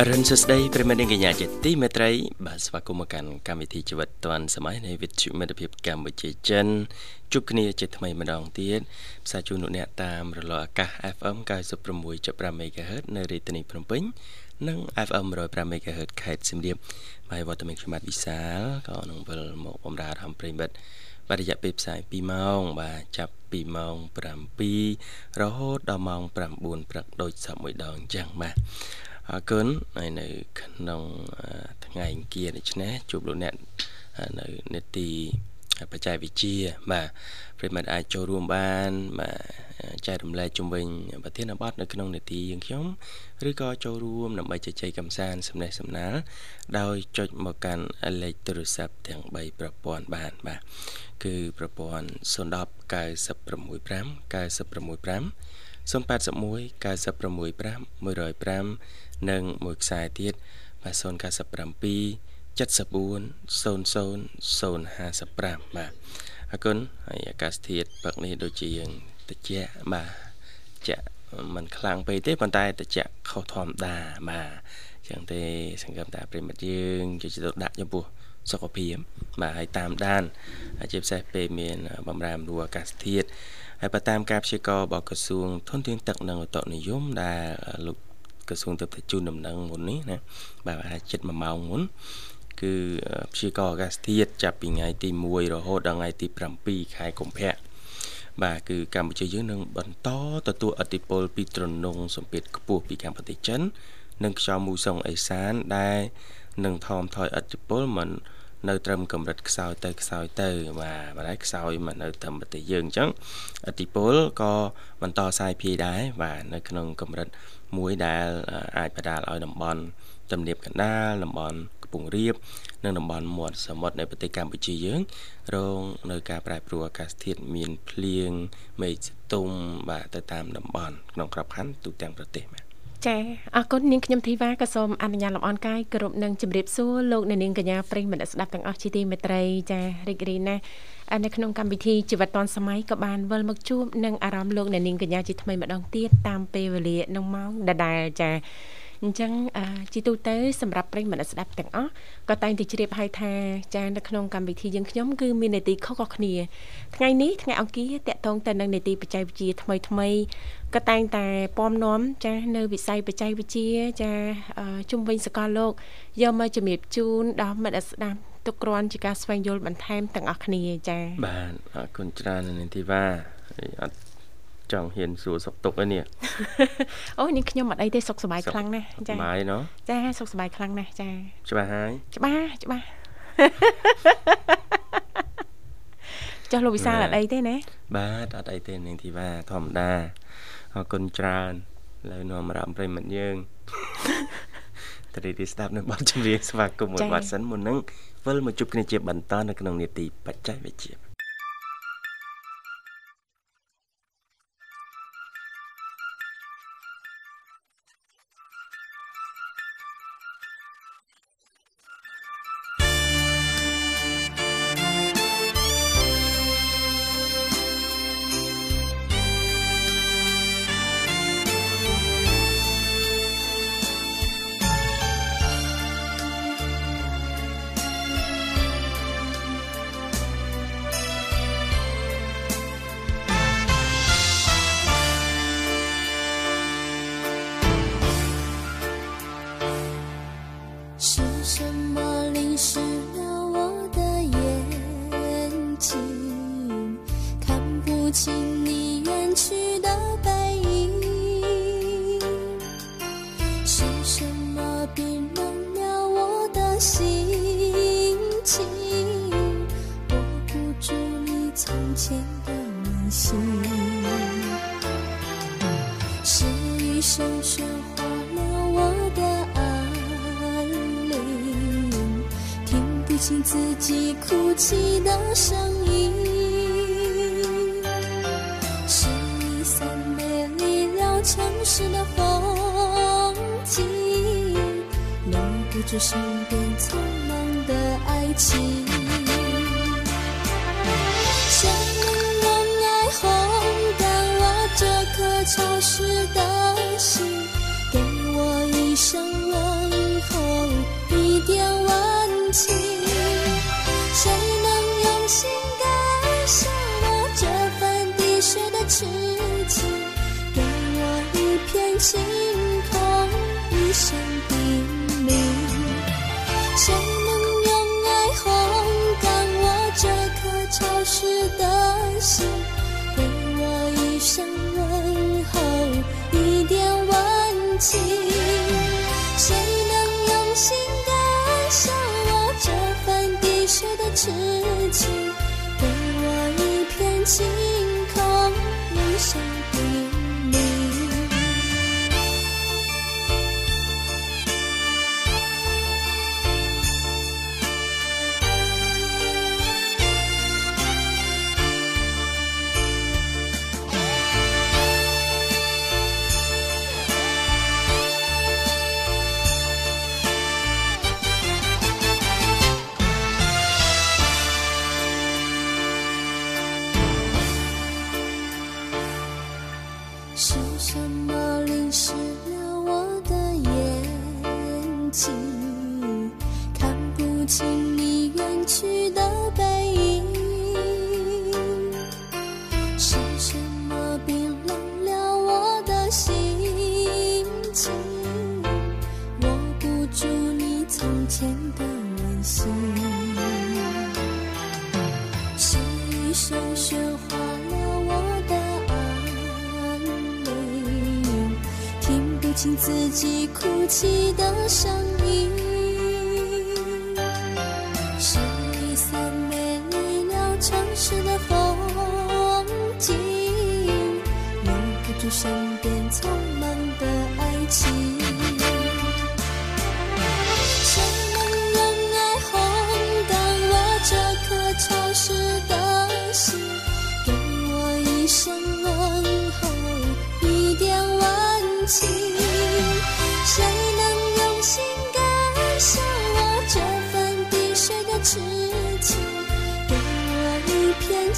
អរុនសួស្តីប្រិមត្តនិងកញ្ញាជាទីមេត្រីបាទស្វាគមន៍មកកាន់កម្មវិធីជីវិតឌွန်សម័យនៃវិទ្យុមិត្តភាពកម្ពុជាចិនជួបគ្នាជាថ្មីម្ដងទៀតផ្សាយជូនលោកអ្នកតាមរលកអាកាស FM 96.5 MHz នៅរាជធានីភ្នំពេញនិង FM 105 MHz ខេត្តសៀមរាបហើយវត្តមានខ្ញុំបាទវិសាលក៏នឹងវិលមកបំរើហំប្រិមិត្តបាទរយៈពេលផ្សាយ2ម៉ោងបាទចាប់ពីម៉ោង7រហូតដល់ម៉ោង9ព្រឹកដូចសពមួយដងអញ្ចឹងបាទ អរគុណហើយនៅក្នុងថ្ងៃអង្គារនេះណាជួបលោកអ្នកនៅនេតិបច្ចេកវិទ្យាបាទប្រិមត្តអាចចូលរួមបានបាទចែករំលែកជំវិញប្រធានបទនៅក្នុងនេតិយើងខ្ញុំឬក៏ចូលរួមដើម្បីជជែកកម្សាន្តសំណេះសំណាលដោយចុចមកកាន់លេខទូរស័ព្ទទាំង3ប្រព័ន្ធបានបាទគឺប្រព័ន្ធ010 965 965 081 965 105 និងមួយខ្សែទៀតបាទ097 74 00 055បាទអរគុណហើយអាកាសធាតុព្រឹកនេះដូចជាយើងតិចបាទចាក់มันខ្លាំងពេកទេប៉ុន្តែតិចខុសធម្មតាបាទចឹងទេសង្ឃឹមថាប្រិមិត្តយើងជួយទៅដាក់ចំពោះសុខភាពបាទហើយតាមដានជាពិសេសពេលមានបំរែបំរួលអាកាសធាតុហើយបើតាមការព្យាករណ៍របស់ក្រសួងធនធានទឹកនិងឧតុនិយមដែលលោក ក្រសួងទៅជូនដំណឹងមុននេះណាបាទអាចចិត្ត1ម៉ោងមុនគឺព្យាករណ៍អាកាសធាតុចាប់ពីថ្ងៃទី1រហូតដល់ថ្ងៃទី7ខែកុម្ភៈបាទគឺកម្ពុជាយើងនឹងបន្តទទួលឥទ្ធិពលពីត្រនងសម្ពាធខ្ពស់ពីកម្ពុជាចិន និងខ្យល់មូសុងអេសានដែលនឹងថមថយឥទ្ធិពលមិននៅត្រឹមកម្រិតខ្សោយទៅខ្សោយទៅបាទបើតែខ្សោយមកនៅត្រឹមប្រទេសយើងអញ្ចឹងឥទ្ធិពលក៏បន្តសាយភាយដែរបាទនៅក្នុងកម្រិត មួយដែលអាចបដាលឲ្យតំបន់ទំនាបកណ្ដាលតំបន់កំពង់រាបនិងតំបន់មាត់សមុទ្រនៅប្រទេសកម្ពុជាយើង រងនៅការប្រែប្រួលអាកាសធាតុមានភ្លៀងមេឃស្ទុំបាទទៅតាមតំបន់ក្នុងក្របខ័ណ្ឌទូទាំងប្រទេសបាទចាអរគុណនាងខ្ញុំធីវ៉ាក៏សូមអនុញ្ញាតលំអរកាយគ្រប់នឹងជម្រាបសួរលោកអ្នកនាងកញ្ញាប្រិយមិត្តស្ដាប់ទាំងអស់ជាទីមេត្រីចារីករាយណាស់ នៅក្នុងកម្មវិធីជីវិតឌွန်សម័យក៏បានវិលមកជួបនឹងអារម្មណ៍លោកអ្នកនាងកញ្ញាជាថ្មីម្ដងទៀតតាមពេលវេលាក្នុងម៉ោងដដែលចាអញ្ចឹងជីទូទៅសម្រាប់ប្រិយមិត្តស្ដាប់ទាំងអស់ក៏តែងតែជ្រាបហើយថាចានៅក្នុងកម្មវិធីយើងខ្ញុំគឺមាននីតិខុសៗគ្នាថ្ងៃនេះថ្ងៃអង្គារតកតងទៅនឹងនីតិបច្ចេកវិទ្យាថ្មីថ្មីក៏តែងតែពំនាំចានៅវិស័យបច្ចេកវិទ្យាចាជំវិញសកលលោកយកមកជំរាបជូនដល់មិត្តស្ដាប់ ទុកគ្រាន់ជាការស្វែងយល់បន្ថែមទាំងអស់គ្នាចាបាទអរគុណច្រើននាងធីវ៉ាអត់ចង់ហ៊ានសួរសុខទុក្ខឯនេះអូនេះខ្ញុំអត់អីទេសុខសប្បាយខ្លាំងណាស់ចាសប្បាយណោះចាសុខសប្បាយខ្លាំងណាស់ចាច្បាស់ហើយច្បាស់ច្បាស់ចុះលោកវិសាលអត់អីទេណាបាទអត់អីទេនាងធីវ៉ាធម្មតាអរគុណច្រើនលើនាំអារម្មណ៍ប្រិមិត្តយើង តរីទីស្ដាប់នៅបទចម្រៀងស្វាគមន៍មួយបាត់សិនមុននឹងវិលមកជួបគ្នាជាបន្តនៅក្នុងនេតិបច្ចេកវិទ្យា 听自己哭泣的声音，是一扇美丽了城市的风景，留不住身边匆忙的爱情。请用爱烘干我这颗潮湿的心，给我一声问候，一点温情。情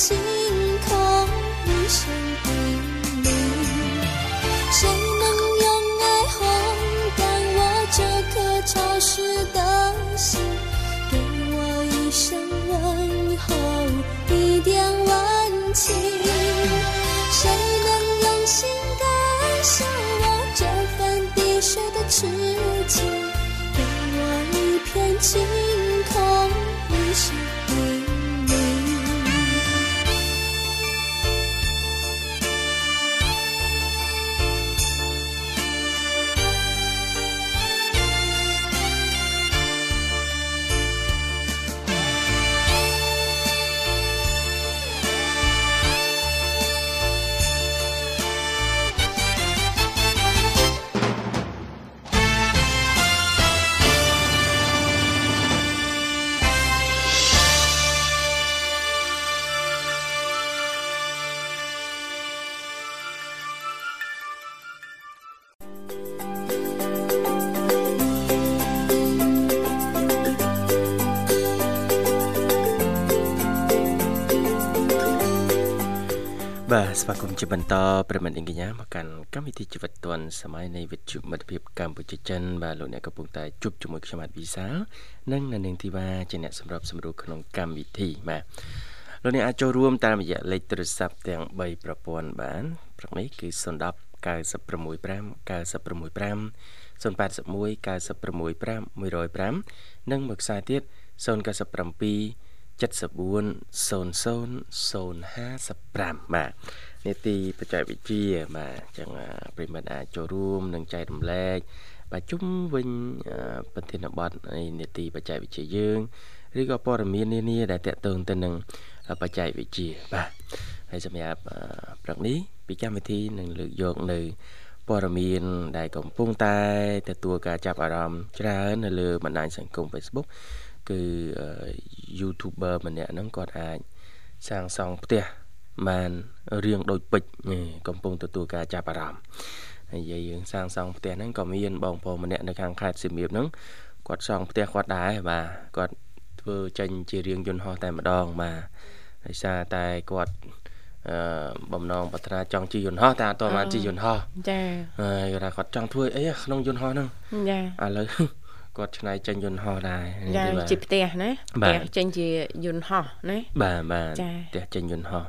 心空一身。 ស្វាគមន៍ជាបន្តប្រិមត្តនាងកញ្ញាមកកាន់កម្មវិធីជីវិតឌွန်សម័យនៃវិទ្យុមិត្តភាពកម្ពុជាចិនបាទលោកអ្នកកំពុងតែជួបជាមួយខ្ញុំបាទវិសាលនិងអ្នកនាងធីវ៉ាជាអ្នកសម្របសម្រួលក្នុងកម្មវិធីបាទលោកអ្នកអាចចូលរួមតាមរយៈលេខទូរស័ព្ទទាំង3ប្រព័ន្ធបានព្រឹកនេះគឺ010 965 965 081 965 105និងមួយខ្សែទៀត097 740055បាទ នេតិបច្ចេកវិទ្យាបាទអញ្ចឹងប្រិមិត្តអាចចូលរួមនិងចែករំលែកបាទជុំវិញប្រធានបទនៃនេតិបច្ចេកវិទ្យាយើងឬក៏ព័ត៌មាននានាដែលតកតងទៅនឹងបច្ចេកវិទ្យាបាទហើយសម្រាប់ព្រឹកនេះពីកម្មវិធីនឹងលើកយកនៅព័ត៌មានដែលកំពុងតែទទួលការចាប់អារម្មណ៍ច្រើននៅលើបណ្ដាញសង្គម Facebook គឺ YouTuber ម្នាក់ហ្នឹងគាត់អាចសាងសង់ផ្ទះ បានរៀងដូចពេជ្រកំពុងទទួលការចាប់អារម្មណ៍ហើយយាយយើងសាងសង់ផ្ទះហ្នឹងក៏មានបងប្អូនម្នាក់នៅខាងខេត្តសៀមរាបហ្នឹងគាត់សង់ផ្ទះគាត់ដែរបាទគាត់ធ្វើចេញជារៀងយន្តហោះតែម្ដងបាទដោយសារតែគាត់អឺបំណងប្រាថ្នាចង់ជិះយន្តហោះតែអត់ទាន់បានជិះយន្តហោះចាហើយគាត់ថាគាត់ចង់ធ្វើអីក្នុងយន្តហោះហ្នឹងចាឥឡូវ គាត់ឆ្នៃចេញយន្តហោះដែរនេះចាទេបាទជាផ្ទះណាបាផ្ទទះចេញជាយន្តហោះណាបាទបាទចាផ្ទះចេញយន្តហោះ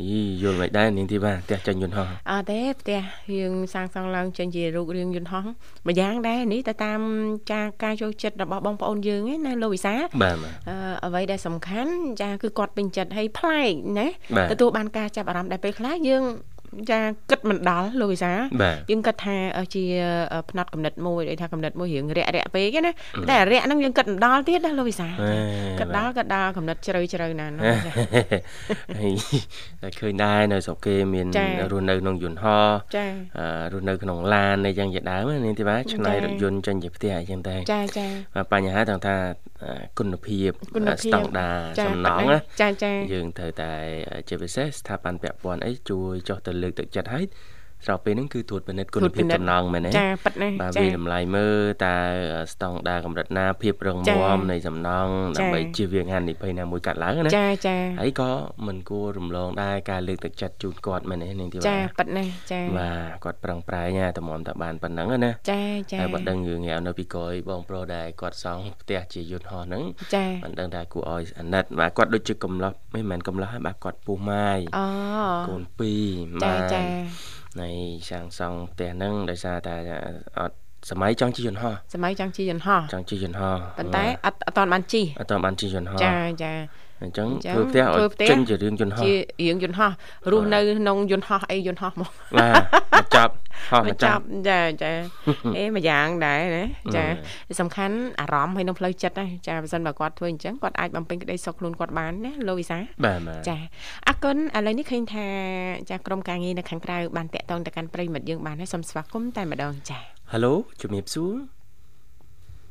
អីយល់មិនដែរនាងទីបាទផ្ទះចេញយន្តហោះអត់ទេផ្ទះយើងសាងសង់ឡើងចេញជារូបរាងយន្តហោះម្យ៉ាងដែរនេះទៅតាមចាការចូលចិត្តរបស់បងប្អូនយើងឯណាលោកវិសាបាទបាទអឺអ្វីដែលសំខាន់ចាគឺគាត់ពេញចិត្តឲ្យប្លែកណាបាទទទួលបានការចាប់អារម្មណ៍ដែលពេលខ្លះយើង ចាគិតមិនដល់លោកវិសាបាទយើងគិតថាអឺជាផ្នែកកំណត់មួយដូចថាកំណត់មួយរៀងរាក់រាក់ពេកណាតែរាក់ហ្នឹងយើងគិតមិនដល់ទៀតណាលោកវិសាហេគិតដល់គិតដល់កំណត់ជ្រៅជ្រៅណាស់ណាចាហើយតែឃើញដែរនៅស្រុកគេមានចា៎រស់នៅក្នុងយន្តហោះចាអឺរស់នៅក្នុងឡានអីចឹងជាដើមណានាងទីបាទឆ្នៃចា៎រថយន្តចេញជាផ្ទះអីចឹងតែចាចាបាទបញ្ហាទាំងថាអឺគុណភាពគុណភាពស្តង់ដារចាសំណងប៉ាត់ណាចាចាយើងត្រូវតែជាពិសេសស្ថាប័នពាក់ព័ន្ធអីជួយចុះទៅលើកទឹកចិត្តឲ្យ ស្របពេលហ្នឹងគឺត្រួតពិនិត្យគុណភាពចំណងមែនទេចាប៉ិតណាបាទចាវាតម្លៃមើលតើស្តង់ដារកម្រិតណាភាពរឹងចា៎មាំនៃសំណង់ចា៎ដើម្បីជៀសវាងហានិភ័យណាមួយកាត់ឡើងណាចាចាហើយក៏មិនគួររំលងដែរការលើកទឹកចិត្តជូនគាត់មែនទេនាងទីចាបាទប៉ិតណាចាបាទគាត់ប្រឹងប្រែងណាតម្រាំតែបានប៉ុណ្ណឹងណាចាចាហើយបើដឹងរឿងងាវនៅពីក្រោយបងប្រុសដែរគាត់សង់ផ្ទះជាយន្តហោះហ្នឹងចាមិនដឹងថាគួរឲ្យអាណិតបាទគាត់ដូចជាកំឡោះមិនមែនកំឡោះហើយបាទគាត់ពុះម៉ាយអូកូនពីរចាបាទចា នៃសាងសង់ផ្ទះហ្នឹងដោយសារតែអត់សម័យចង់ជិះយន្តហោះសម័យចង់ជិះយន្តហោះចង់ជិះយន្តហោះប៉ុន្តែអត់អត់តាន់បានជិះអត់ទាន់បានជិះយន្តហោះចាចា អញ្ចឹងអញ្ចឹងធ្វើផ្ទះធ្វើឲ្យផ្ទះចេញជារឿងយន្តហោះជារៀងយន្តហោះរស់នៅក្នុងយន្តហោះអីយន្តហោះមកបាទមកចាប់ហោះមកមកចាប់ចាចាអេមួយយ៉ាងដែរណាចាសំខាន់អារម្មណ៍ហើយនឹងផ្លូវចិត្តណាចាបើសិនបើគាត់ធ្វើអញ្ចឹងគាត់អាចបំពេញក្តីសុខខ្លួនគាត់បានណាលោកវិសាបាទបាទចាអរគុណឥឡូវនេះឃើញថាចាក្រុមការងារនៅខាងក្រៅបានតាក់ទងទៅកាន់ប្រិយមិត្តយើងបានហើយសូមស្វាគមន៍តែម្ដងចាហៅឡូជំរាបសួរ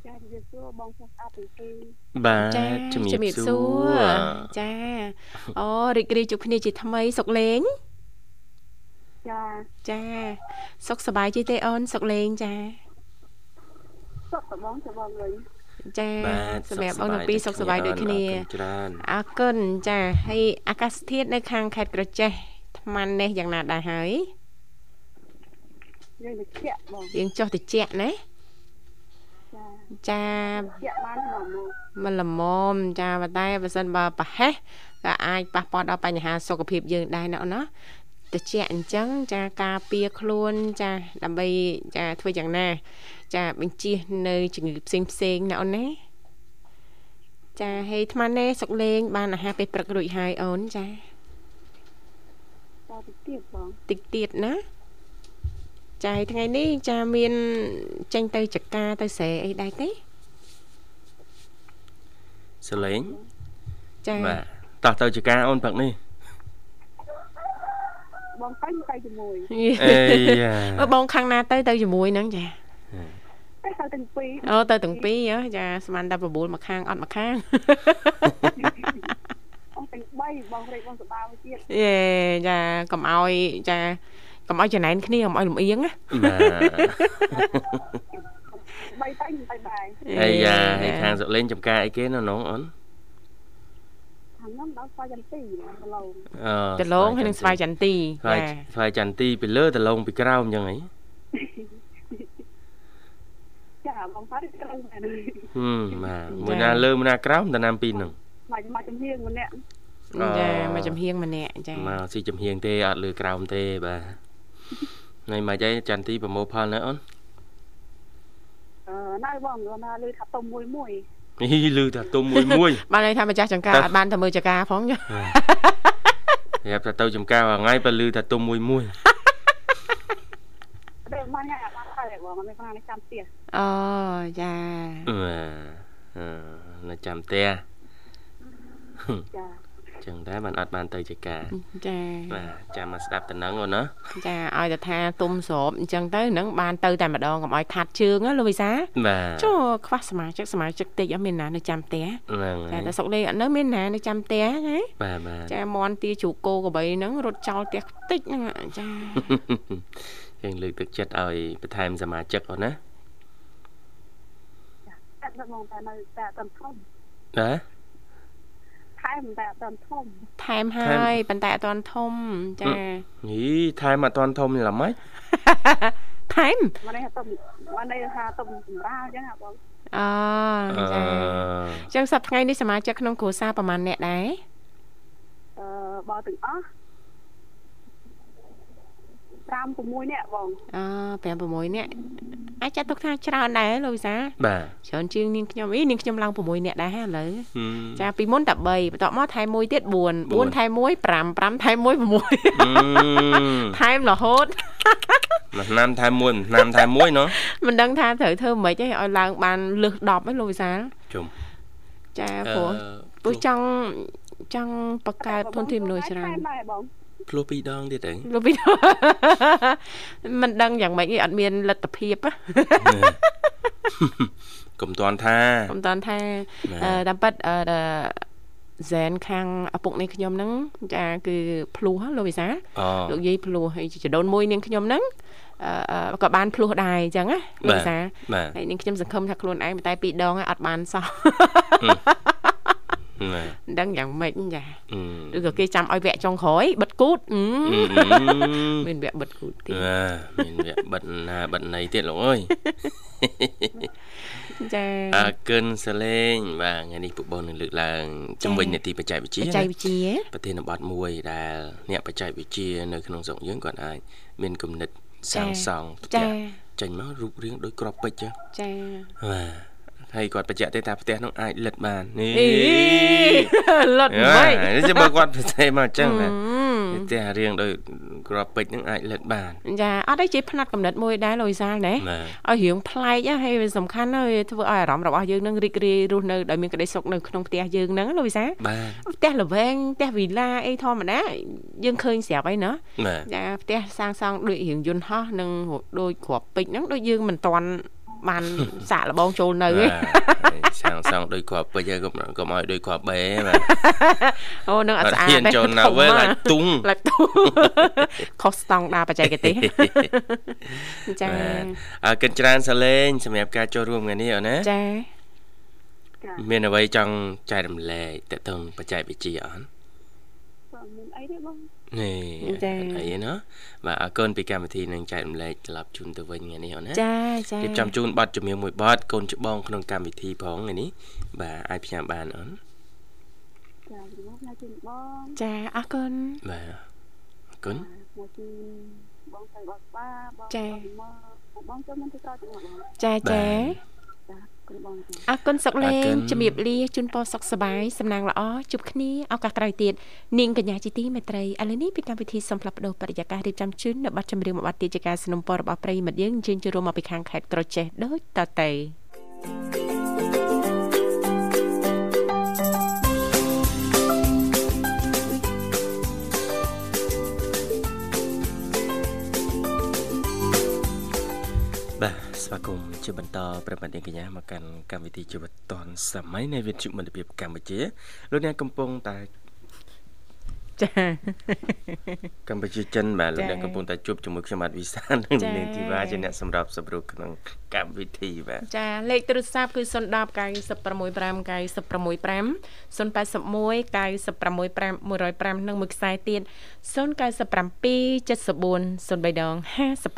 ចាជំរាបសួរបងសិស្សស្អាតទាំងពីរ បាទចាជំរាបសួរចាអូរីករាយជួបគ្នាជាថ្មីសុកលេងចាចាសុខសប្បាយជីទេអូនសុកលេងចាសុខសបងសបងវិញចាបាទសម្រាប់បងទាំងពីរសុខសប្បាយដូចគ្នាអរគុណច្រើនអរគុណចាហើយអាកាសធាតុនៅខាងខេត្តក្រចេះថ្មនេះយ៉ាងណាដែរហើយយើងទៅជាក់បងយើងចុះតិចណា ចាចាជាក់បានមកមកមិនល្មមចាប៉ុន្តែបើសិនបើប្រហែសក៏អាចប៉ះពាល់ដល់បញ្ហាសុខភាពយើងដែរណាអូនណាតិចអញ្ចឹងចាការពារខ្លួនចាដើម្បីចាធ្វើយ៉ាងណា ចាបញ្ជៀសនៅជំងឺផ្សេងផ្សេងៗណាអូនណាចាហេថ្មនេះសុកលេង បានអាហារពេលព្រឹករួចហើយអូនចាតទៅទៀតបងតិចទៀតណា ចាហើយថ្ងៃនេះចាមានចេញទៅចកាទៅស្រែអីដែរទេសលេងចាបាទតោះទៅជាការអូនព្រឹកនេះបងទៅទៅជាមួយអេយ៉ាអឺបងខាងណាទៅទៅជាមួយហ្នឹងចាទៅទៅទាំងពីរអូទៅទាំងពីរហ៎ចាស្មានតែ9មកខាងអត់មកខាងអស់ទាំង3បងរេកបងសបាមួយទៀតយេចាកុំឲ្យចា កុំឲ្យចំណែនគ្នាកុំឲ្យលំអៀងណាបាទ3ទៅទៅដែរអីយ៉ាហើយខាងសុលេងចំការអីគេនៅនោះអូនខាងនោះដល់ស្វាយចន្ទីប្រឡងអឺដលងហើយនឹងស្វាយចន្ទីស្វាយចាស្វាយចន្ទីពីលើដលងពីក្រោមអញ្ចឹងហីចាបងទៅក្រៅមែនហឹមបាទមួយណាលើមួយណាក្រោមតាណាំពីរហ្នឹងមកមកចំហៀងម្នាក់អូចាមកចំហៀងម្នាក់ចាមកស៊ីចំហៀងទេអត់លើក្រោមទេបាទ ហើយមកអីចន្ទីប្រមូលផលនៅអូនអឺណៅបងគាត់ថាលឺថាតុំមួយមួយហីលឺថាទុំមួយមួយបានន័យថាម្ចាស់ចង្ការទៅអត់បានទៅមើលចង្ការផងចាប្រាប់ថាទៅចំការមួយថ្ងៃបើលឺថាទុំមួយមួយតែមកញ៉ាំបានហើយបងមិនបានចាំផ្ទះអូចាបាទអឺនៅចាំផ្ទះចា ចឹងដែរបានអត់បានទៅជាការចាបាទចាំមកស្ដាប់តំណឹងអូនណាចាឲ្យតែថាទុំស្របអញ្ចឹងទៅនឹងបានទៅតែម្ដងកុំឲ្យខាត់ជើងណាលោកវិសាបាទចុះខ្វះសមាជិកសមាជិកតិចអត់មានណានៅចាំផ្ទះហ្នឹងចាហើយតែសុកលេអត់នៅមានណានៅចាំផ្ទះណាបាទបាទចាមន់ទាជ្រូកគោក្របីហ្នឹងរត់ចោលផ្ទះតិចហ្នឹងចាយើងលើកទឹកចិត្តឲ្យបន្ថែមសមាជិកអូនណាតែបងតែនៅតែអត់ធំណា ថែមតែអត់ធំថែមហើយប៉ុន្តែអត់ទាន់ធំចាយីថែមអត់តាន់ធំល្មិចថែមមកនេះទុំមកនេះថាទុំសម្រាលអញ្ចឹងហ่ะបងអចាអញ្ចឹងសប្តាហ៍ថ្ងៃនេះសមាជិកក្នុងគ្រួសារប្រហែលអ្នកដែរអឺបើទាំងអស់ 5 6នាក់បងអ5 6នាក់អាចចាត់ទុកថាច្រើនដែរលោកវិសាបាទច្រើនជាងនាងខ្ញុំអីនាងខ្ញុំឡើង6នាក់ដែរឥឡូវហឹមចាពីមុនតែ3បន្ទាប់មកថែមមួយទៀត4បួន4ថែមមួយ5 5ថែមមួយអឺ6ថែមរហូតមួយឆ្នាំថែមមួយមួយឆ្នាំថែមមួយណោះមិនដឹងថាត្រូវធ្វើម៉េចទេឲ្យឡើងបានលើស10ហ្នឹងលោកវិសាលជុំចាព្រោះព្រោះចង់ចង់បង្កើតធនធានមនុស្សច្រើនថែមដែរបង ភ្លោះពីរដងទៀតអីលោកពីមិនដឹងយ៉ាងម៉េចទេអត់មានលទ្ធភាពណាកុំតាន់ថាកុំតាន់ថាបាទអឺតាមពិតអឺហ្សែនខាងឪពុកនេះខ្ញុំហ្នឹងចាគឺភ្លោះហ៎លោកវិសាអូលោកយាយភ្លោះហើយចដូនមួយនាងខ្ញុំហ្នឹងអឺអឺក៏បានភ្លោះដែរអញ្ចឹងណាលោកវិសាបាទហើយនាងខ្ញុំសង្ឃឹមថាខ្លួនឯងតែពីរដងហើយអត់បានសោះបាទ មិនដឹងយ៉ាងម៉េចចាអឺឬក៏គេចាំឲ្យវគ្គចុងក្រោយបិទគូតអឺអឺមានវគ្គបិទគូតទៀតបាទមានវគ្គបិទណាបិទណីទៀតលោកអើយចាអើកិនសលេងបាទថ្ងៃនេះពុកបងនឹងលើកឡើងជំវិញនីតិបច្ចេកវិទ្យាបច្ចេកវិទ្យាប្រធានបទមួយដែលអ្នកបច្ចេកវិទ្យានៅក្នុងស្រុកយើងគាត់អាចមានគំនិតសាងសង់ផ្ទះចាចេញមករូបរាងដូចក្របពេជ្រចឹងចាបាទ ហើយគាត់បញ្ជាក់ទេថាផ្ទះនោះអាចលិតបាននេះអីលត់យ៉ាមិននេះចាំបើគាត់ផ្សេងមកអញ្ចឹងណាអឺផ្ទះរៀងដូចក្របពេជ្រហ្នឹងអាចលិតបានចាអត់ទេជាផ្នែកកំណត់មួយដែរលោកវិសាលណាបាទឲ្យរៀងប្លែកណាហើយវាសំខាន់ណាស់វាធ្វើឲ្យអារម្មណ៍របស់យើងនឹងរីករាយរស់នៅដោយមានក្តីសុខនៅក្នុងផ្ទះយើងហ្នឹងលោកវិសាលបាទផ្ទះល្វែងផ្ទះវីឡាអីធម្មតាយើងឃើញស្រាប់ហើយណាបាទចាផ្ទះសាងសង់ដូចរៀងយន្តហោះនិងដូចគ្រាប់ពេជ្រហ្នឹងដូចយើងមិនតាន់ បានសាកល្បងចូលនៅទេបាទសាងសង់ដូចគ្រាប់ពេជ្រហើយកុំកុំឲ្យដូចគ្រាប់បេបាទអូនឹងអត់ស្អាតហ៊ានទេចូលនៅធំវិញណាឡាយទុងឡាយទុងខុសស្តង់ដារបច្ចេកទេសចាបាទអើកិនច្រើនសលេងសម្រាប់ការចូលរួមថ្ងៃនេះអូនណាចាចាមានអ្វីចង់ចែករំលែកតទៅនឹងបច្ចេកវិទ្យាអត់បងមានអីទេបង នេះអីណាបាទអរគុណពីកម្មវិធីនឹងចែករំលែកត្រឡប់ជូនទៅវិញថ្ងៃនេះអូនណាចាចារៀបចំជូនប័ណ្ណជំនឿមួយប័ណ្ណកូនច្បងក្នុងកម្មវិធីផងថ្ងៃនេះបាទអាចផ្ញើបានអូនចាជំនួសណាជូនបងចាអរគុណបាទអរគុណមកជូនបងស្រីបងស្បាបងចាមកបងចូលមិនទៅក្រោយជំនួសបងចាចាចាគុណបងចា អរគុណសុកលេ អរគុ ង ណ ជំរាបលាជូនពរសុខសប្បាយសំណាងល្អជួបគ្នាឱកាសក្រោយទៀតនាងកញ្ញាជាទីមេត្រីឥឡូវនេះពីកម្មវិធីសំផ្លាប់បដោបរិយាកាសរៀបចំជូននៅប័ណ្ណចម្រៀងមួយប័ណ្ណទៀតជាការสนับสนุนរបស់ប្រិយមិត្តយើងអញ្ជើញចូលរួមមកពីខាងខេត្តក្រចេះដូចតទៅ បាទស្វាគមន៍ ជាបន្តប្រិមត្តនាងកញ្ញាមកកាន់កម្មវិធីជីវិតឌွန်សម័យនៃវិទ្យុមិត្តភាពកម្ពុជាលោកអ្នកកំពុងតែ ចាកម្ពុជាចិនបាទលោកចា៎អ្នកកំពុងតែជួបជាមួយខ្ញុំបាទវិសាលនិងចា៎នាងធីវ៉ាជាអ្នកសម្របសម្រួលក្នុងកម្មវិធីបាទចាលេខទូរស័ព្ទគឺ010 965 965 081 965 105និងមួយខ្សែទៀត097 74 03ដង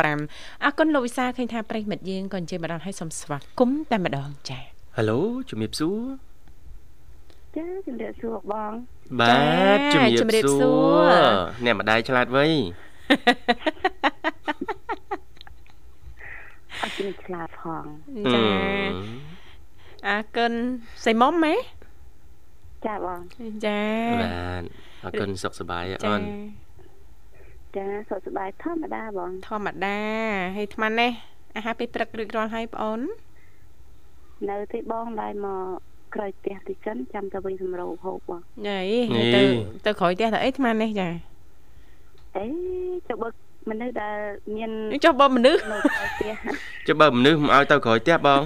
55អរគុណលោកវិសាលឃើញថាប្រិយមិត្តយើងក៏អញ្ជើញមកដល់ឲ្យសូមស្វាគមន៍តែម្ដងចាហេឡូជំរាបសួរ ចាជំរាបសួរបងបាទជំរាបជំរាបសួសួររអ្នកម្ដាយឆ្លាតវៃអត់ជំឆ្លាតផងចាអរគុណសៃមុំហ៎ចាបងចាបាទអរគុណសុខសប្បាយអចាអូនចាសុខសប្បាយធម្មតាបង ធម្មតាហើយអាត្មានេះអាហារពេលព្រឹករួចរាល់ហើយបងអូននៅទីបងដែរមក ក្រោយផ្ទះទីចិនចាំទៅវិញសម្រូបហូបបងចាអីទៅទៅក្រោយផ្ទះទៅអីអាត្មានេះចាអេចុះបើមនុស្សដែលមានចុះបើមនុស្សនៅក្រោយផ្ទះចុះបើមនុស្សមិនឲ្យទៅក្រោយផ្ទះបង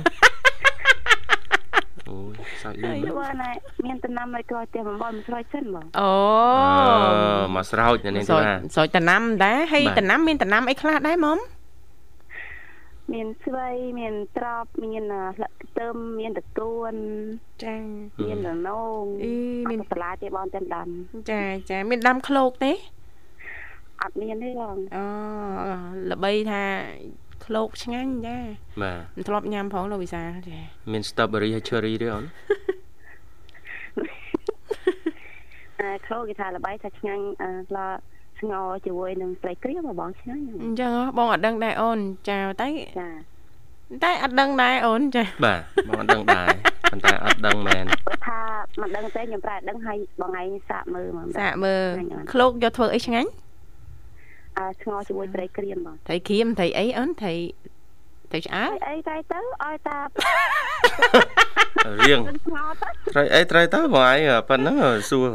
អូយសើចលឿនចុះបើណែមានតំណាំនៅក្រោយផ្ទះបំបល់មិនស្រោចសិនបងអូអូមកស្រោចនៅនេះស្រោទេចបាទស្រោចតំណាំដែរហើយបាទតំណាំមានតំណាំអីខ្លះដែរមុំមា នស្វ័យមានត្រប់មានអ่าស្លឹកខ្ទឹមមានតកួនចាមានរណងអីមានអត់បន្លាទេបងចាំដាំចាចាមានដាំឃ្លោកទេអត់មានទេបងអូល្បីថាឃ្លោកឆ្ងាញ់ចាបាទមិនធ្លាប់ញ៉ាំផងលោកវិសាចាមាន strawberry ហើយ cherry ទេអូនអឺគ្រូគេថាល្បីថាឆ្ងាញ់អឺឡ ស្ងោរជាមួយនឹងត្រីក្រៀមបងឆ្ងាញ់អញ្ចឹងហ៎បងអត់ដឹងដែរអូនចាតែចាតែអត់ដឹងដែរអូនចាបាទបងអត់ដឹងដែរប៉ុន្តែអត់ដឹងមែនបើថាមិនដឹងទេខ្ញុំប្រែដឹងឲ្យបងឯងសាកមើលមកសាកមើលឆ្ងាញ់អត់ឃ្លោកយកធ្វើអីឆ្ងាញ់អឺស្ងោរជាមួយត្រីក្រៀមបងត្រីក្រៀមត្រីអីអូនត្រីត្រីឆ្អើអីតែទៅឲ្យតា រៀងស្ងោរទៅត្រីអីត្រីទៅបងឯងប៉ុណ្ណឹងសួរ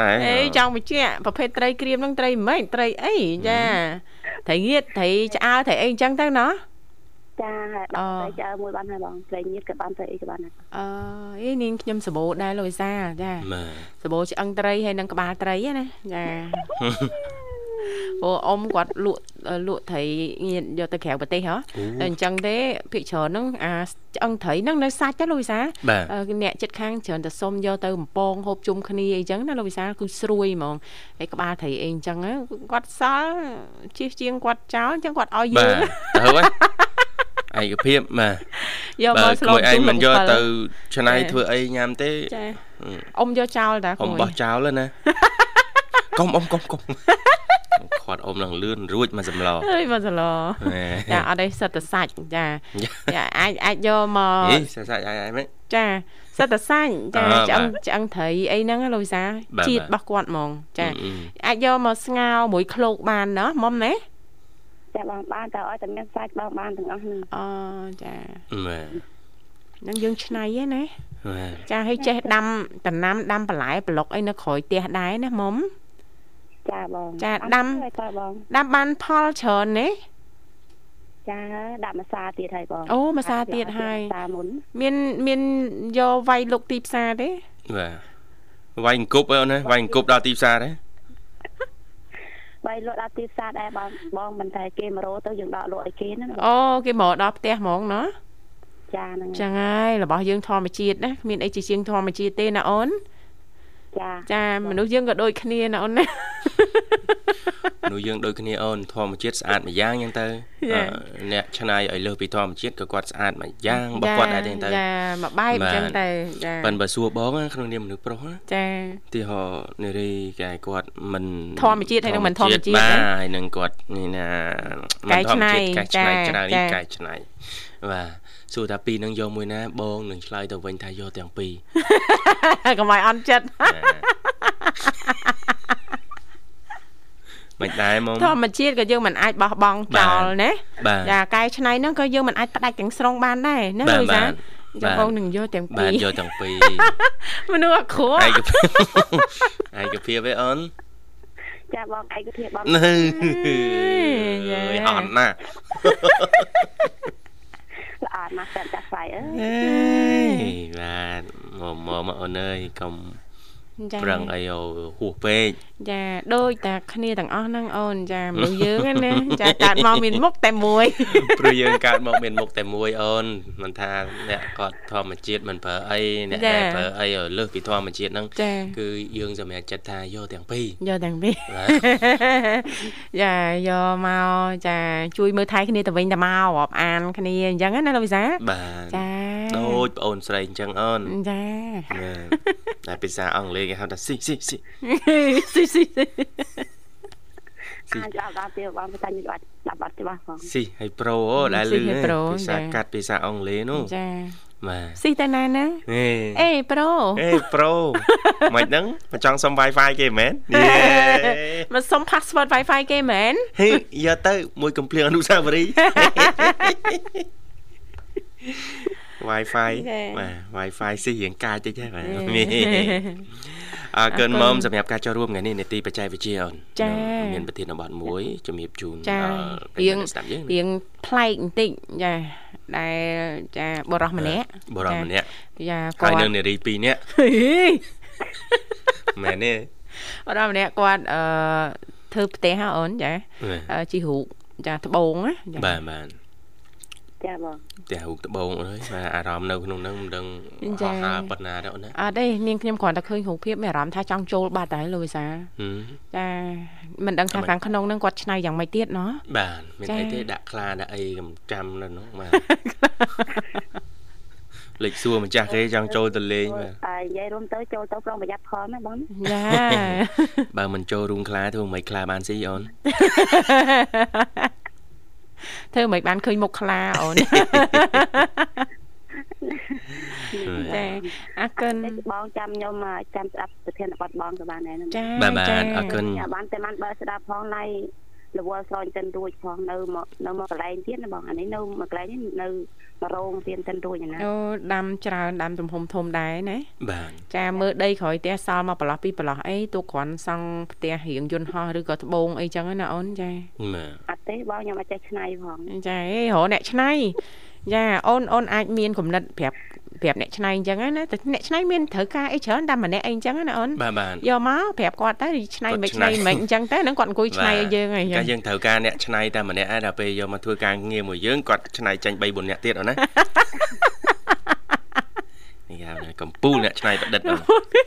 ដែរអេចង់បញ្ជាក់ប្រភេទត្រីក្រៀមហ្នឹងត្រីមិនត្រីអីចាត្រីងៀតត្រីឆ្អើត្រីអីអញ្ចឹងទៅណោះចាដល់ត្រីចើមួយបានហើយបងត្រីញៀតក៏បានត្រីអីក៏បានដែរអឺអីនាងខ្ញុំសបោដែរលោកវិសាចាបាទសបោឆ្អឹងត្រីហើយនឹងក្បាលត្រីហ្នឹងណាចា អូអ៊ំគាត់លក់លក់ត្រីងៀតយកទៅក្រៅប្រទេសហ៎តែអញ្ចឹងទេភិកច្រើនហ្នឹងអាឆ្អឹងត្រីហ្នឹងនៅសាច់ទេលោកវិសាបាទអឺអ្នកចិត្តខាងច្រើនតែសុំយកទៅបំពងហូបជុំគ្នាអីចឹងណាលោកវិសាលគឺស្រួយហ្មងហើយក្បាលត្រីអីអញ្ចឹងណាគាត់សល់ជិះជាងគាត់ចោលអញ្ចឹងគាត់ឲ្យយើបាទងទៅហើយឯកភាពបាទយកមបើកស្លក្មួយឯងមិនយកទៅចាឆ្នៃធ្វើអីញ៉ាំទេចាអ៊ំយកចោលតាអ៊ំបោះចោលហើយណាកុំអ៊ំកុំកុំ ខាត់អ៊ំនឹងលឿនរួចមកសម្លអើយមកសឡហេចាអត់ទេសិតតែសាច់ចាចាអាចអាចយកមកហេសាច់អាយអាយមែនចាសិតតែសាច់ចាអឺឆ្អឹងបាទឆ្អឹងត្រីអីហ្នឹងណាលោកវិសាលបាទជាតិបាទរបស់គាត់ហ្មង ចាអឺអឺអាចយកមកស្ងោរមួយឃ្លោកបានណាមុំណាចាបងបានតែឲ្យតែមានសាច់បងបានទាំងអស់ហ្នឹងអូចាបាទហ្នឹងយើងឆ្នៃហ្នឹងណាបាទចាឲ្យចេះដាំដំណាំដាំបន្លែប្លុកអីនៅក្រោយផ្ទះដែរណាមុំ ចាបងចាដាំឲ្យតើបងដាំបានផលច្រើនទេចាដាក់ម្សាទៀតហើយបងអូម្សាទៀតហើយតាមុនមានមានយកវាយលុកទីផ្សារទេបាទវាយអង្គប់អីអូនណាវាយអង្គប់ដល់ទីផ្សារទេបីលក់ដល់ទីផ្សារដែរបងបងមិនតែគេមករោទៅយើងដកលក់ឲ្យគេហ្នឹងអូគេមកដល់ផ្ទះហ្មងណាចាហ្នឹងចឹងហើយរបស់យើងធម្មជាតិណាគ្មានអីជាជាងធម្មជាតិទេណាអូនចាចាមនុស្សយើងក៏ដូចគ្នាណាអូនណា មនុស្សយើងដូចគ្នាអូនធម្មជាតិស្អាតម្យ៉ាងចឹងទៅចាអឺអ្នកឆ្នៃឲ្យលើសពីធម្មជាតិក៏គាត់ស្អាតម្យ៉ាងរបស់គាត់ដែរចឹងទៅចាមកបែបអញ្ចឹងបាទទៅចាប៉ិនបើសួរបងណាក្នុងនាមមនុស្សប្រុសណាចាទីហោនារីកែគាត់មិនធម្មជាតិហើយនឹងមិនធម្មជាតិបាទណាហើយនឹងគាត់នេះណាកែច្នៃកែច្នៃចាច្រើនចានេះកែច្នៃបាទសួរថាពីរនឹងយកមួយណាបងនឹងឆ្លើយទៅវិញថាយកទាំងពីរកុំឲ្យអន់ចិត្ត មិនដែរមុំធម្មជាតិក៏យើងមិនអាចបោះបង់ចោលណាបាទចាកែច្នៃហ្នឹងក៏យើងមិនអាចផ្ដាច់ទាំងស្រុងបានដែរណាបាទលូយសាបាទចាបងនឹងយកទាំងបាពីទរយកទាំងពីរមនុស្សអក្រក់ឯកភាពឯកភាពឯអូនចាបងឯកភាពបងនៅយ៉ាអើយអត់ណាល្អណាស់តែចាស់ស្វ័យអើយអេបាទមកមកមកអូនអើយកុំចា ប្រឹងអីអូហួសពេកចាដូចតែគ្នាទាំងអស់ហ្នឹងអូនចាមនុស្សយើងហ្នឹងណាចាកើតមកមានមុខតែមួយព្រោះយើងកើតមកមានមុខតែមួយអូនមិនថាអ្នកគាត់ធម្មជាតិមិនប្រើអីអ្នកដែលប្រើអីឲ្យលើសពីធម្មជាតិហ្នឹងចាគឺយើងសម្រេចចិត្តថាយកទាំងពីរយកទាំងពីរបាទចាយកមកចាជួយមើលថែគ្នាទៅវិញទៅមករាប់អានគ្នាអញ្ចឹងណាលោកវិសាបាទចាដូចប្អូនស្រីអញ្ចឹងអូនចាបាទតែភាសាអង់គ្លេសគេហៅថាស៊ីស៊ីស៊ីស៊ីស៊ីស៊ីអាចដល់ដល់ទៀតបងតែខ្ញុំអត់ដាប់អត់ច្បាស់បងស៊ីហើយប្រូអូដែលលឺភាសាកាត់ភាសាអង់គ្លេសនោះចាបាទស៊ីតែណាណាហេអេប្រូអេប្រូមិនហ្នឹងមិនចង់សុំ Wi-Fi គេមែនយេមកសុំ password Wi-Fi គេមែនហេយកទៅមួយកំភ្លៀងអនុស្សាវរីយ៍ Wi-Fi ចា៎បាទ Wi-Fi ស៊ីរៀងកាចតិចហ្នឹងបាទហេ អរគុណអរគុណមុំសម្រាប់ការចូលរួមថ្ងៃនេះនីតិបច្ចេកវិទ្យាអូនចា៎មានប្រធានបទមួយជំរាបជូនចាដល់ប្រិរៀយងមិត្តស្ដាប់យើងរៀងប្លែកបន្តិចចាដែលចាបរោះម្នាក់បរិមម្នាក់ចាហើគាយត់នៅនារី2នាក់ហេមែនទេបរោះម្នាក់គាត់អឺធ្វើផ្ទះហ៎អូនចាបាទអឺជីរូកចាត្បូងណាចាបាទបាទ ចាបងផ្ទះរូបត្បូងអើយបាទអារម្មណ៍នៅក្នុងហ្នឹងមិនដឹងចា៎ហោះហើរប៉ុណ្ណាដែរអូនណាអត់ទេនាងខ្ញុំគ្រាន់តែឃើញរូបភាពមានអារម្មណ៍ថាចង់ចូលបាត់ហើយលោកវិសាហឹមចាមិនដឹងថាអត់ខាងក្នុងហ្នឹងគាត់ឆ្នៃយ៉ាងម៉េចទៀតណោះបាទមានចា៎អីទេដាក់ខ្លាដាក់អីកំចាំនៅនោះបាទលេខសួរម្ចាស់គេចង់ចូលទៅលេងបាទហើយនិយាយរួមទៅចូលទៅប្រុងប្រយ័ត្នផងណាបងណាចាបើមិនចូលរូងខ្លាធ្វើមិនខ្លាបានស៊ីអូន ធ្វើមិនបានឃើញមុខខ្លាអូនចាអរគុណតែបងចាំខ្ញុំអ่าចាំស្ដាប់ប្រធានបទបងក៏បានដែរណាចាបាទបាទចាអរគុណចាបានតែបានបើស្ដាប់ផងឡៃ រវល់ស្រោចតិនរួចផងនៅមកនៅមកកន្លែងទៀតណាបងអានេះនៅមកកន្លែងនេះនៅមករោងទៀតតិនរួចណាអូដាំច្រើនដាំទំហំធំដែរណាបាទចាមើលដីក្រោយផ្ទះសល់មកប្រឡោះពីប្រឡោះអីទូគ្រាន់សង់ផ្ទះរៀងយន្តហោះឬក៏ត្បូងអីចឹងណាអូនចាបាទអត់ទេបងខ្ញុំអត់ចេះឆ្នៃផងចាអេរកអ្នកឆ្នៃចាអូនអូនអាចមានគំនិតប្រាប់ ប្រាប់អ្នកឆ្នៃអញ្ចឹងណាតែអ្នកឆ្នៃមានត្រូវការអីច្រើនតែម្នាក់អីអញ្ចឹងណាអូនបាទបាទយកមកប្រាប់គាត់ទៅឆ្នៃគាត់មិនឆ្នៃឆ្នៃមិនអញ្ចឹងទៅហ្នឹងគាត់អង្គុយឆ្នៃឲ្យយើងហើយកាលយើងត្រូវការអ្នកឆ្នៃតែម្នាក់ឯងដល់ពេលយកមកធ្វើការងារមួយយើងគាត់ឆ្នៃចាញ់3 4នាក់ទៀតអូនណានេះហៅថាកំពូលអ្នកឆ្នៃប្រឌិតអូននិ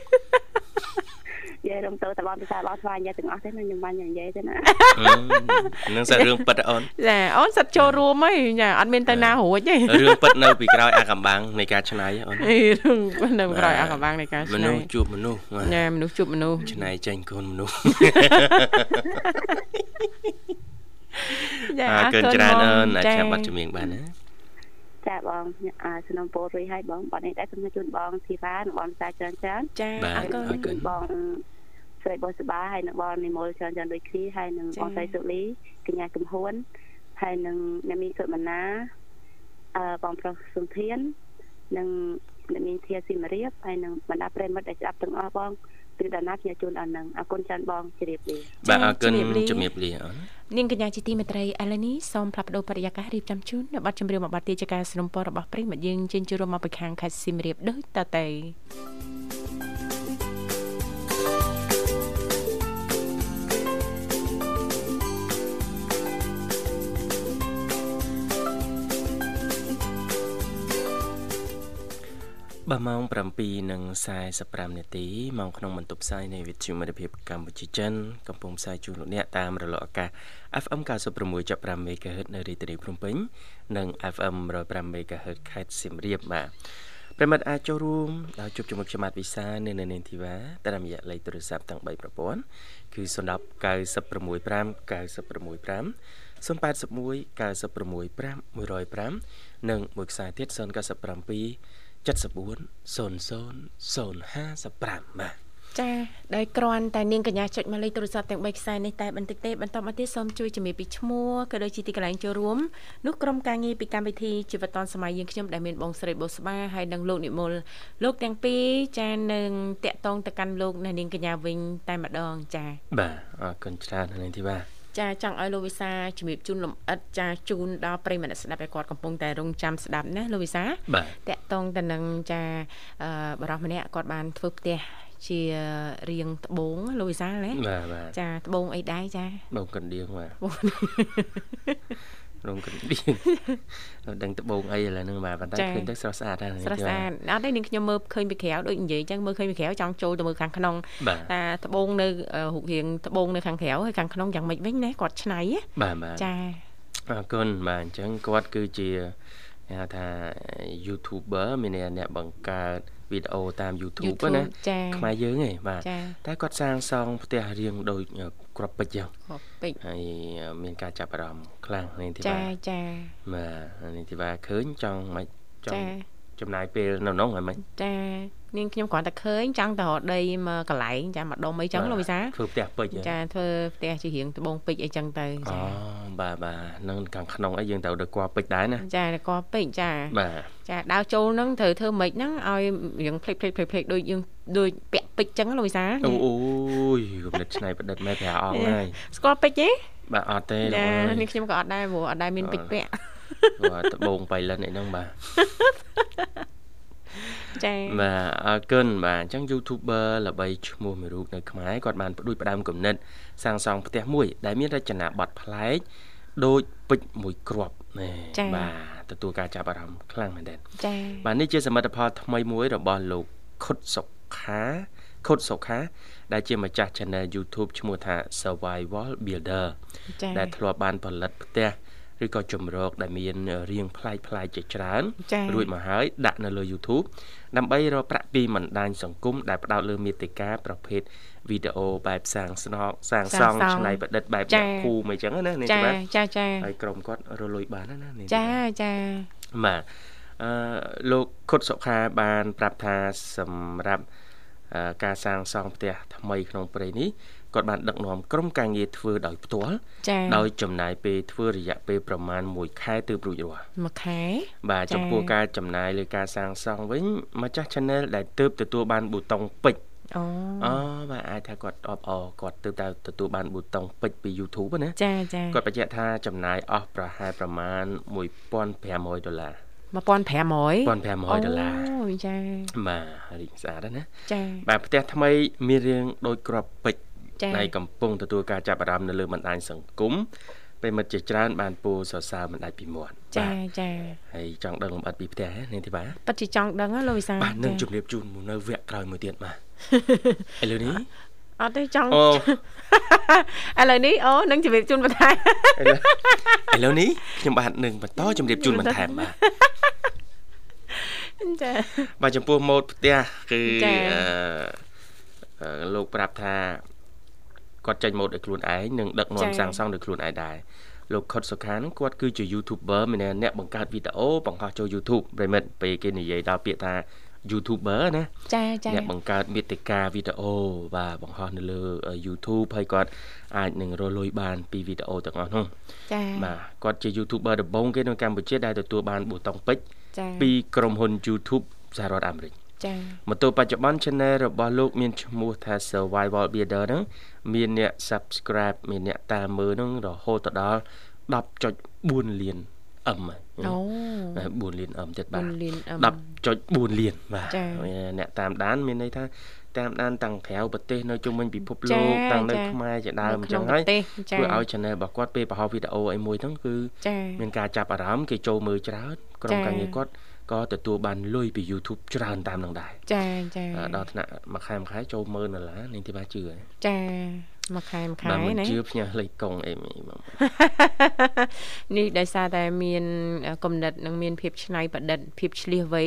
យាយរួមទៅតបងពិសាបងស្វាយនិយាយទាំងអស់ទេណាខ្ញុំបាននិយាយទេណាហឹមនឹងសាច់រឿងពិតអូនចាអូនសិតចូលរួមហីចាអត់មានទៅណារួចទេរឿងពិតនៅពីក្រោយអាកំបាំងនៃការឆ្នៃអូនអីរឿងនៅក្រោយអកបាំងនៃការឆ្មនៃនុស្សជួបមនុស្សបាទញ៉ាមនុស្សជួបមនុស្សឆ្នៃចាញ់កូនមនុស្សចាអរគុណច្រើនអូនអាចចាចាំបាត់ជំនាញបានណាចាបងអាสนំពោរួយឲ្យបងបាត់នេះដែរខ្ញុំជូនបងធីវ៉ានិងបងសាច្រើនច្រើនចាបាទអរគុណអរគុណបង ស្រីបុស្បាហើយនិងបងនិមលច្រើនច្រើនដូចគ្នាហើយនិង ចា៎ បងស្រីសុលីកញ្ញាកំហួនហើយនិងអ្នកមីសុមណាអឺបងប្រុសសុនធាននិងអ្នកមីធាស៊ីមរៀបហើយនិងបណ្ដាប្រិយមិត្តដែលស្ដាប់ទាំងអស់បងគឺដល់ណាខ្ញុំជូនដល់នឹងអរគុណច្រើនបងជម្រាបលា បាទអរគុណ ជំរាបលា ជំរាបលាអូន នាងកញ្ញាជាទីមេត្រីឥឡូវនេះសូមផ្លាប់បដោបរិយាកាសរៀបចំជូននៅប័ណ្ណចម្រៀងមួយប័ណ្ណទៀតជាការสนับสนุนរបស់ប្រិយមិត្តយើងជិញ្ជូនរួមមកពីខាងខេត្តសៀមរាបដូចតទៅ បាទម៉ោង7:45នាទីម៉ោងក្នុងបន្ទប់ផ្សាយនៃវិទ្យុមិត្តភាពកម្ពុជាចិនកំពុងផ្សាយជូនលោកអ្នកតាមរលកអាកាស FM 96.5 MHz នៅរាជធានីភ្នំពេញនិង FM 105 MHz ខេត្តសៀមរាបបាទប្រិមត្តអាចចូលរួមដល់ជួបជាមួយខ្ញុំបាទវិសានៅនៅនាងធីវ៉ាតាមរយៈលេខទូរស័ព្ទទាំង3ប្រព័ន្ធគឺ010 965 965 081 965 105និងមួយខ្សែទៀត097 74 0055បាទចាដោយគ្រាន់តែនាងកញ្ញាចុចមកលេខទូរស័ព្ទទាំង3ខ្សែនេះតែបន្តិចទេបន្តមកទៀតសូមជួយជំរាបពីឈ្មោះក៏ដូចជាទីកន្លែងចូលរួមនោះក្រុមការងារពីកម្មវិធីជីវិតឌុនសម័យយើងខ្ញុំដែលមានបងស្រីបុស្បាហើយនិងលោកនិមលលោកទាំងពីរចានឹងតាក់តងទៅកាន់លោកនៅនាងកញ្ញាវិញតែម្ដងចាបាទអរគុណច្រើននាងធីវ៉ា ចាចង់ឲ្យលោកវិសាជំរាបជូនលំអិតចាជូនដល់ប្រិយមិត្តស្ដាប់ឲ្យគាត់កំពុងតែរងចាំស្ដាប់ណាលោកវិសាបាទតកតងទៅនឹងចាអឺបរិសម្នាក់គាត់បានធ្វើផ្ទះជារៀងត្បូងលោកវិសាលណាបាទបាទចាត្បូងអីដែរចាបងកណ្ដៀងបាទ រងកណ្ដៀងអត់ដឹងត្បូងអីឥឡូវហ្នឹងបាទប៉ុន្តែឃើញទៅស្រស់ស្អាតដែរនាងស្រស់ធីស្វ៉ាអាតអត់ទេនាងខ្ញុំមើលឃើញពីក្រៅដូចនិយាយអញ្ចឹងមើលឃើញពីក្រៅចង់ចូលទៅមើលខាងក្នុងបាទតាត្បូងនៅអឺរូបរាងត្បូងនៅខាងក្រៅហើយខាងក្នុងយ៉ាងម៉េចវិញណាគាត់ឆ្នៃណាបាទបាទចាអរគុណបាទអញ្ចឹងគាត់គឺជាគេហៅថា YouTuber មានអ្នកបង្កើតវីដេអូតាម YouTube ណាចាខ្មែរយើងឯងបាទចាតែគាត់សាងសង់ផ្ទះរៀងដូច ក្របពេជ្រចឹងហូបពេជ្រហើយមានការចាប់អារម្មណ៍ខ្លាំងនាងធីចាវ៉ាចាបាទនាងធីវ៉ាឃើញចង់មិនចចាង់ ចំណាយពេលនៅនោះហ្នឹងមិនចានាងខ្ញុំគ្រាន់តែឃើញចង់ទៅរកដីមកកន្លែងចាម្ដុំអីចឹងលោកវិសាធ្វើផ្ទះពេជ្រហ៎ចាធ្វើផ្ទះជារៀងត្បូងពេជ្រអីចឹងទៅអូចាបាទបាទនឹងខាងក្នុងអីយើងត្រូវទៅគួពេជ្រដែរណាចាក៏ពេជ្រចាបាទចាដើរចូលហ្នឹងត្រូវធ្វើម៉េចហ្នឹងឲ្យរៀងភ្លេចភ្លេចភ្លេចភ្លេចដូចយើងដូចពាក់ពេជ្រចឹងលោកវិសាអូអូយគំនិតឆ្នៃប្រឌិតមែនព្រះអង្គហើយស្គាល់ពេជ្រទេបាទអត់ទេលោកចាអើយនេះខ្ញុំក៏អត់ដែរព្រោះអត់ដែរមានពេជ្រពាក់ បាទដបងបៃលិនអីហ្នឹងបាទចាបាទអរគុណបាទអញ្ចឹង YouTuber ល្បីឈ្មោះមួយរូបនៅខ្មែរគាត់បានផ្ដួចផ្ដើមគំនិតសាងសង់ផ្ទះមួយ ដែលមានរចនាប័ទ្មប្លែកដូចពេជ្រមួយគ្រាប់ណែបាទទទួលការចាប់អារម្មណ៍ខ្លាំងមែនទែនចាបាទនេះជាសមិទ្ធផលថ្មីមួយរបស់លោកខុតសុខាខុតសុខា ដែលជាម្ចាស់ Channel YouTube ឈ្មោះថា Survival Builder ចាដែលធ្លាប់បានផលិតផ្ទះ ឬក៏ជំរកដែលមានរាងប្លែកប្លែកជាច្រើនចារួចមកហើយដាក់នៅលើ YouTube ដើម្បីរកប្រាក់ពីបណ្ដាញសង្គមដែលផ្ដោតលើមាតិកាប្រភេទវីដេអូបែបសាងស្នងសាងសង់ច្នៃប្រឌិតបែបអ្នកភូមិអីចឹងណានេះចាបាទចាចាហើយក្រុមគាត់រលួយបានណាណានេះចាចាបាទអឺលោកខុតសុខាបានប្រាប់ថាសម្រាប់អឺការសាងសង់ផ្ទះថ្មីក្នុងព្រៃនេះគាត់បានដឹកនាំក្រុមការងារធ្វើដោយផ្ទាល់ចាដោយចំណាយពេលធ្វើរយៈពេលប្រមាណ1ខែទើបរួចរាល់មួយខែបាទចា៎ចំពោះការចំណាយលើការសាងសង់វិញម្ចាស់ Channel ដែលទើបទទួលបានប៊ូតុងពេជ្រអូអូបាទអាចថាគាត់អបអរគាត់ទើបតែទទួលបានប៊ូតុងពេជ្រពី YouTube ណាចាចាគាត់បញ្ជាក់ថាចំណាយអស់ប្រហែលប្រមាណ1500ដុល្លារ1500 1500ដុល្លារអូចាបាទរីកស្អាតណាស់ណាចាបាទផ្ទះថ្មីមានរាងដូចក្របពេជ្រចា ដែលកំពុងទទួលការចាប់អារម្មណ៍នៅលើបណ្ដាញសង្គមពេលមិត្តជាច្រើនបានពោលសរសើរមិនដាច់ពីមាត់ចាបាទចាហើយចង់ដឹងលម្អិតពីផ្ទះហ៎នាងធីបាប៉ិតជាចង់ដឹងហ៎លោកវិសាបាទនឹងចាជម្រាបជូនមកនៅវគ្គក្រោយមួយទៀតបាទឥឡូវនេះអត់ទេចង់អូឥឡូវនេះអូនឹងជម្រាបជូនបន្ថែមឥឡូវឥឡូវនេះខ្ញុំបាទនឹងបន្តជម្រាបជូនបន្ថែមបាទចាបាទចំពោះម៉ូដផ្ទះគឺចា៎អឺអឺលោកប្រាប់ថា គាត់ចេញម៉ូដដោយខ្លួនឯងនិងដឹកនាំចា៎សាងសង់ដោយខ្លួនឯងដែរលោកខុតសុខានឹងគាត់គឺជា YouTuber មានអ្នកបង្កើតវីដេអូបង្ហោះចូល YouTube ប្រិមិត្តពេលគេនិយាយដល់ពាក្យថា YouTuber ណាចាចាអ្នកបង្កើតមាតិកាវីដេអូបាទបង្ហោះនៅលើ YouTube ហើយគាត់អាចនឹងរកលុយបានពីវីដេអូទាំងអស់នោះចាបាទគាត់ជា YouTuber ដំបូងគេនៅកម្ពុជាដែលទទួលបានប៊ូតុងពេជ្រចាពីក្រុមហ៊ុន YouTube សហរដ្ឋអាមេរិក ចាមកទល់បច្ចុប្បន្ន Channel របស់លោក មានឈ្មោះថា Survival Builder ហ្នឹងមានអ្នក Subscribe មានអ្នកតាមមើលហ្នឹងរហូតទៅដល់10.4លាន M ហើយអូបាទ4លាន M ទៀតបាទ4លាន M 10.4លានបាទចា៎អ្នកតាមដានមានន័យថាតាមដានតាំងក្រៅប្រទេសនៅជុំវិញពិភពចា៎លោកតាំងនៅចា៎ខ្មែរជាដើមអនៅញ្ក្នុងចឹងហើយប្រទេសចាធ្វើឲ្យ Channel របស់គាត់ពេលបង្ហោះវីដេអូអីមួយហ្នឹងគឺចាមានការចាប់អារម្មណ៍គេចូលមើលច្រើន ក្រុមចា៎ការងារគាត់ក៏ទទួលបានលុយពី YouTube ច្រើនតាមនឹងដែរចាចាអ่าដល់ថ្នាក់មួយខែមួយខែចូល10000ដុល្លារនាងទីបាជឿហ៎ចាមួយខែមួយខែបាទមិនណាជឿផ្ញើលេខកុងអីមីបងនេះដោយសារតែមានគំនិតនិងមានភាពច្នៃប្រឌិតភាពឆ្លៀសវៃ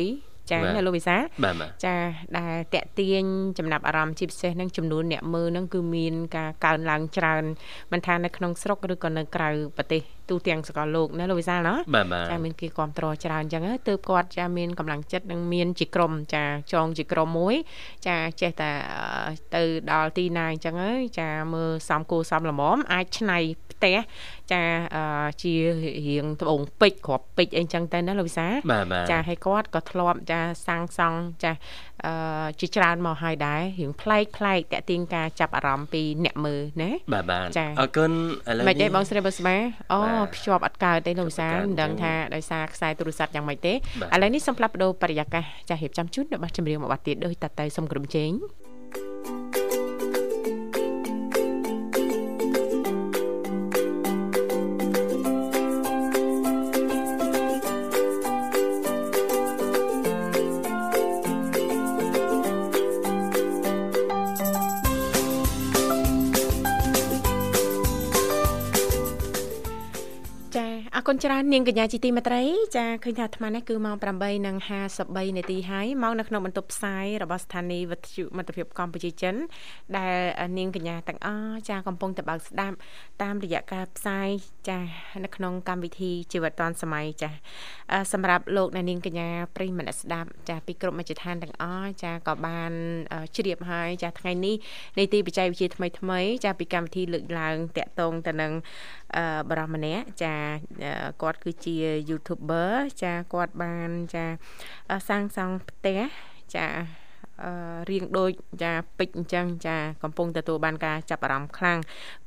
ចាបាទណាលោកវិសាបាទបាទចាដែលតេទៀងចំណាប់អារម្មណ៍ជាពិសេសនឹងចំនួនអ្នកមើលនឹងគឺមានការកើនឡើងច្រើនមិនថានៅក្នុងស្រុកឬក៏នៅក្រៅប្រទេស ទូទាំងសកលលោកណាលោកវិសាលណាបាទបាទចាមានគេគ្រប់គ្រងច្រើនអញ្ចឹងទៅទើបគាត់ចាមានកម្លាំងចិត្តនិងមានជាក្រុមចាចងជាក្រុមមួយ ចាចេះតែអឺទៅដល់ទីណាអញ្ចឹងហើយចាមើលសំគូសំល្មមអាចឆ្នៃផ្ទះចាអឺជារៀងត្បូងពេជ្រគ្រាប់ពេជ្រអីអញ្ចឹងទៅណាលោកវិសាបាទបាទចាឲ្យគាត់ក៏ធ្លាប់ចាសាងសង់ចាអឺជាច្រើនមកហើយដែររៀងប្លែកប្លែកតាក់ទាញការចាប់អារម្មណ៍ពីអ្នកមើលណាបាទបាទចា៎អរគុណឥឡូវមិនទេនេះបងស្រីបុស្បាអូបាទភ្ជាប់អត់កើតទេលោកវិសាភ្ជាប់អត់កើតមិនដឹងអញ្ចឹងថាដោយសារខ្សែទូរស័ព្ទយ៉ាងម៉េចទេបាទឥឡូវនេះសូមផ្លាប់បដោបរិយាកាសចារៀបចំជូនរបស់ចម្រៀងមួយបាត់ទៀតដោយតតៃសុំក្រុមជេងចាអ គុណគុណច្រើននាងកញ្ញាជីទីមេត្រីចាឃើញថាអាត្មានេះគឺម៉ោង8:53នាទីហើយមកនៅក្នុងបន្ទប់ផ្សាយរបស់ស្ថានីយ៍វិទ្យុមិត្តភាពកម្ពុជាចិន ដែលនាងកញ្ញាទាំងអស់ចាកំពុងតបើកស្ដាប់តាមរយៈការផ្សាយចានៅក្នុងកម្មវិធីជីវិតឌွန်សម័យចាសម្រាប់លោកអ្នកនាងកញ្ញាប្រិយមិត្តស្ដាប់ចាពីគ្រប់មជ្ឈដ្ឋានទាំងអស់ចាក៏បានជ្រាបហើយចាថ្ងៃនេះនីតិបច្ចេកវិទ្យាថ្មីថ្មីចាពីកម្មវិធីលើកឡើងតាក់ទងទៅនឹង បរិសម្នាក់ចាគាត់គឺជា YouTuber ចាគាត់បានចាសាងសង់ផ្ទះចារៀងដូចចាពេជ្រអញ្ចឹងចាកំពុងទទួលបានការចាប់អារម្មណ៍ខ្លាំង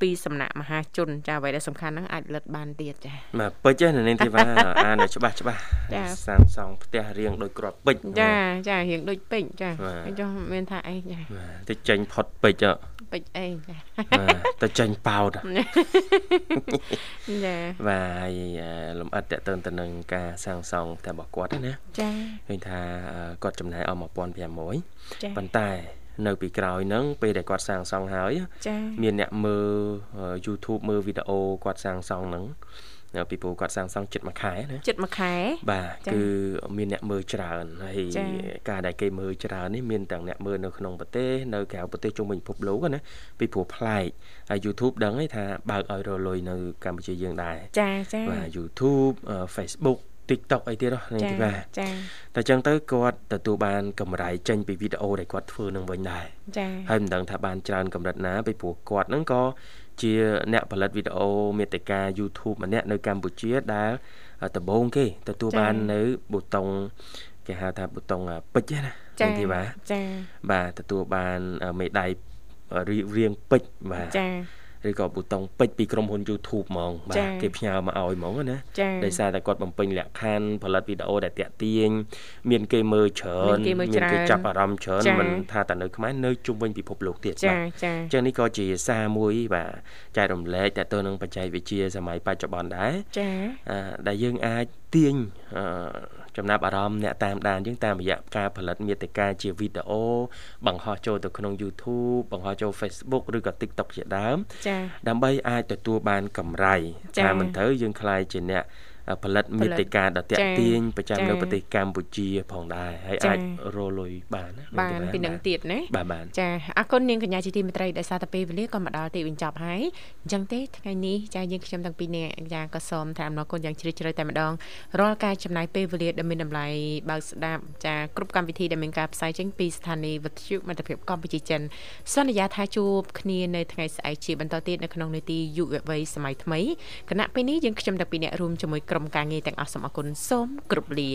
ពីសំណាក់មហាជនចាអ្វីដែលសំខាន់ហ្នឹងអាចលិតបានទៀតចាបាទពេជ្រហ្នឹងនាងធីវ៉ាអានច្បាស់ច្បាស់ចាសាងសង់ផ្ទះរៀងដូចគ្រាប់ពេជ្រចាចារៀងដូចពេជ្រចាចុះមានថាអីចាទៅចេញផុតពេជ្រ ពេជ្រអីចាទៅចេញប៉ោតចាបាទហើយលំអិតតទៅទៅនឹងការសាងសង់ផ្ទះរបស់គាត់ណាចាឃើញថាគាត់ចំណាយអស់1500ប៉ុន្តែនៅពីក្រោយហ្នឹងពេលដែលគាត់សាងសង់ហើយចាមានអ្នកមើល YouTube មើលវីដេអូគាត់សាងសង់ហ្នឹង ពីព្រោះគាត់សាងសង់ចិត្តមួយខែណាចិត្តមួយខែបាទគឺមានអ្នកមើលច្រើនហើយការដែលគេមើលច្រើននេះមានទាំងអ្នកមើលនៅក្នុងប្រទេសនៅក្រៅប្រទេសជុំវិញពិភពលោកណាពីព្រោះប្លែកហើយ YouTube ដឹងហើយថាបើកឲ្យរលុយនៅកម្ពុជាយើងដែរចាចាបាទ YouTube Facebook TikTok អីទៀតណានេះបាទចាតែចឹងទៅគាត់ទទួលបានកម្រៃចេញពីវីដេអូដែលគាត់ធ្វើនឹងវិញដែរចាហើយមិនដឹងថាបានច្រើនកម្រិតណាពីព្រោះគាត់ហ្នឹងក៏ ជាអ្នកផលិតវីដេអូមេតិកា YouTube ម្នាក់នៅកម្ពុជាដែលដំបូងគេទទួលបាននៅប៊ូតុងគេហៅថាប៊ូតុងពេជ្រណាចា៎បាទចា៎បាទទទួលបានមេដាយរៀងពេជ្របាទចា៎ ឬក៏ប៊ូតុងពេជ្រពីក្រុមហ៊ុន YouTube ហ្មងបាទគេផ្ញើមកឲ្យហ្មងណាដោយសារតែគាត់បំពេញលក្ខខណ្ឌផលិតវីដេអូដែលតាក់ទាញមានគេមើលច្រើនមានគេចាប់អារម្មណ៍ច្រើនមិនថាតែនៅខ្មែរនៅជុំវិញពិភពលោកទៀតបាទចាអញ្ចឹងនេះក៏ជាសារមួយបាទចែករំលែកតទៅនឹងបច្ចេកវិទ្យាសម័យបច្ចុប្បន្នដែរចាដែលយើងអាច ទាញចំណាប់អារម្មណ៍អ្នកតាមដានយើងតាមរយៈការផលិតមាតិកាជាវីដេអូបង្ហោះចូលទៅក្នុង YouTube បង្ហោះចូល Facebook ឬក៏ TikTok ជាដើមចា៎ដើម្បីអាចទទួលបានកម្រៃថាមិនត្រូវយើងខ្លាយជាអ្នក ផលិតមេតិកាដ៏តាក់ទាញប្រចាំនៅប្រទេសកម្ពុជាផងដែរហើយអាចរលុយបានបានពីនឹងទៀតណាបាទបានចាអរគុណនាងកញ្ញាជាទីមេត្រីដែលសារតែពេលវេលាក៏មកដល់ទីបញ្ចប់ហើយអញ្ចឹងទេថ្ងៃនេះចាយើងខ្ញុំទាំងពីរនាក់ចាក៏សូមថាអរគុណយ៉ាងជ្រាលជ្រៅតែម្ដងរាល់ការចំណាយពេលវេលាដ៏មានតម្លៃបើកស្ដាប់ចាគ្រប់កម្មវិធីដែលមានការផ្សាយចេញពីស្ថានីយ៍វិទ្យុមិត្តភាពកម្ពុជាចិនសន្យាថាជួបគ្នានៅថ្ងៃស្អែកជាបន្តទៀតនៅក្នុងនេតិយុវវ័យសម័យថ្មីគណៈពេលនេះយើងខ្ញុំទាំងពីរនាក់រួមជាមួយក្រុមការងារទាំងអស់សូមអរគុណសូមគោរពលា